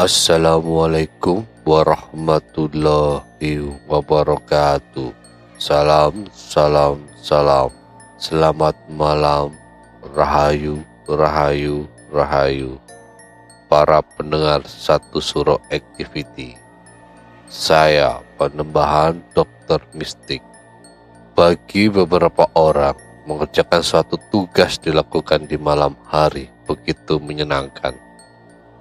Assalamualaikum warahmatullahi wabarakatuh. Salam, salam, salam. Selamat malam, rahayu, rahayu, rahayu. Para pendengar satu suro activity. Saya penembahan dokter mistik. Bagi beberapa orang, mengerjakan suatu tugas dilakukan di malam hari begitu menyenangkan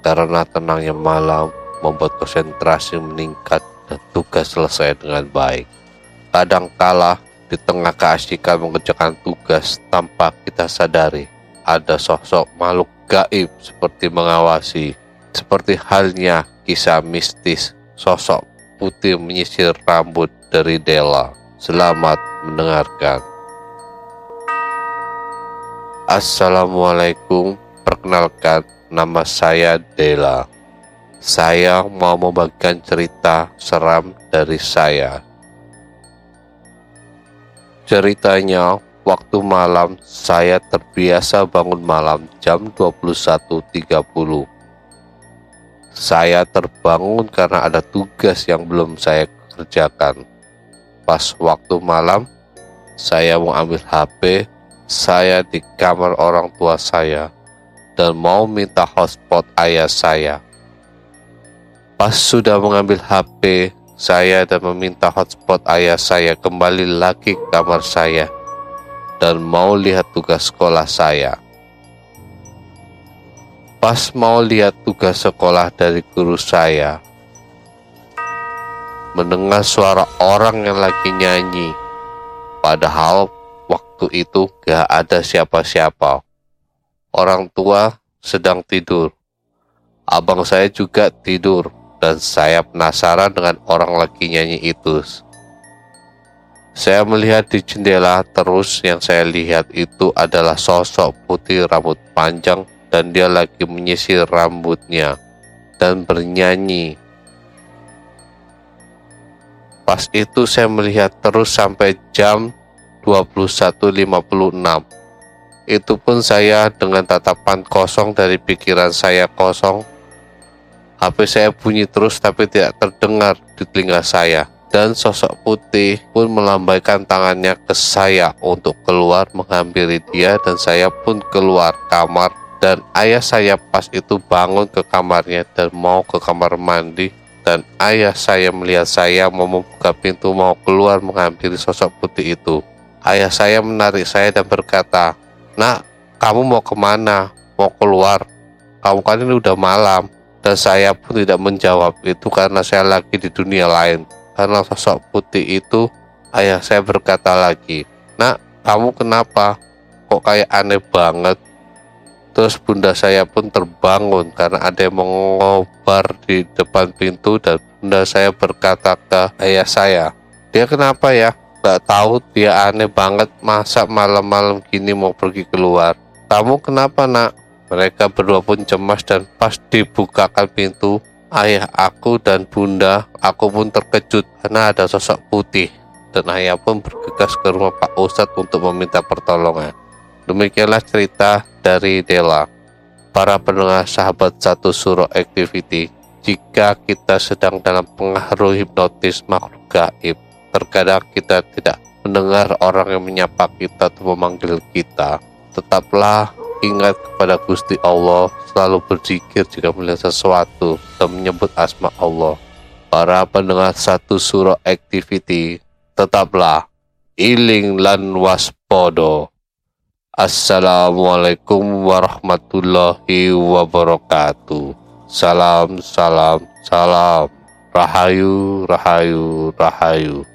karena tenangnya malam membuat konsentrasi meningkat dan tugas selesai dengan baik. Kadang kala di tengah keasikan mengerjakan tugas tanpa kita sadari ada sosok makhluk gaib seperti mengawasi seperti halnya kisah mistis sosok putih menyisir rambut dari Della. Selamat mendengarkan. Assalamualaikum, perkenalkan nama saya Dela. Saya mau membagikan cerita seram dari saya. Ceritanya, waktu malam saya terbiasa bangun malam jam 21.30. Saya terbangun karena ada tugas yang belum saya kerjakan. Pas waktu malam, saya mau ambil HP, saya di kamar orang tua saya dan mau minta hotspot ayah saya. Pas sudah mengambil HP saya dan meminta hotspot ayah saya kembali lagi ke kamar saya dan mau lihat tugas sekolah saya. Pas mau lihat tugas sekolah dari guru saya, mendengar suara orang yang lagi nyanyi, padahal waktu itu gak ada siapa-siapa orang tua sedang tidur. Abang saya juga tidur dan saya penasaran dengan orang lagi nyanyi itu. Saya melihat di jendela terus yang saya lihat itu adalah sosok putih rambut panjang dan dia lagi menyisir rambutnya dan bernyanyi. Pas itu saya melihat terus sampai jam 21.56 itu pun saya dengan tatapan kosong dari pikiran saya kosong. HP saya bunyi terus tapi tidak terdengar di telinga saya. Dan sosok putih pun melambaikan tangannya ke saya untuk keluar menghampiri dia dan saya pun keluar kamar dan ayah saya pas itu bangun ke kamarnya dan mau ke kamar mandi dan ayah saya melihat saya mau membuka pintu mau keluar menghampiri sosok putih itu. Ayah saya menarik saya dan berkata, Nak, kamu mau ke mana? Mau keluar? Kamu kan ini udah malam. Dan saya pun tidak menjawab itu karena saya lagi di dunia lain. Karena sosok putih itu, ayah saya berkata lagi, Nak, kamu kenapa? Kok kayak aneh banget? Terus bunda saya pun terbangun karena ada yang mengobar di depan pintu dan bunda saya berkata ke ayah saya, dia kenapa ya Gak tahu dia aneh banget masa malam-malam gini mau pergi keluar. Kamu kenapa nak? Mereka berdua pun cemas dan pas dibukakan pintu ayah aku dan bunda aku pun terkejut karena ada sosok putih. Dan ayah pun bergegas ke rumah Pak Ustadz untuk meminta pertolongan. Demikianlah cerita dari Dela. Para pendengar sahabat satu suruh activity jika kita sedang dalam pengaruh hipnotis makhluk gaib terkadang kita tidak mendengar orang yang menyapa kita atau memanggil kita. Tetaplah ingat kepada Gusti Allah selalu berzikir jika melihat sesuatu dan menyebut asma Allah. Para pendengar satu surah activity tetaplah iling lan waspodo Assalamualaikum warahmatullahi wabarakatuh. Salam, salam, salam. Rahayu, rahayu, rahayu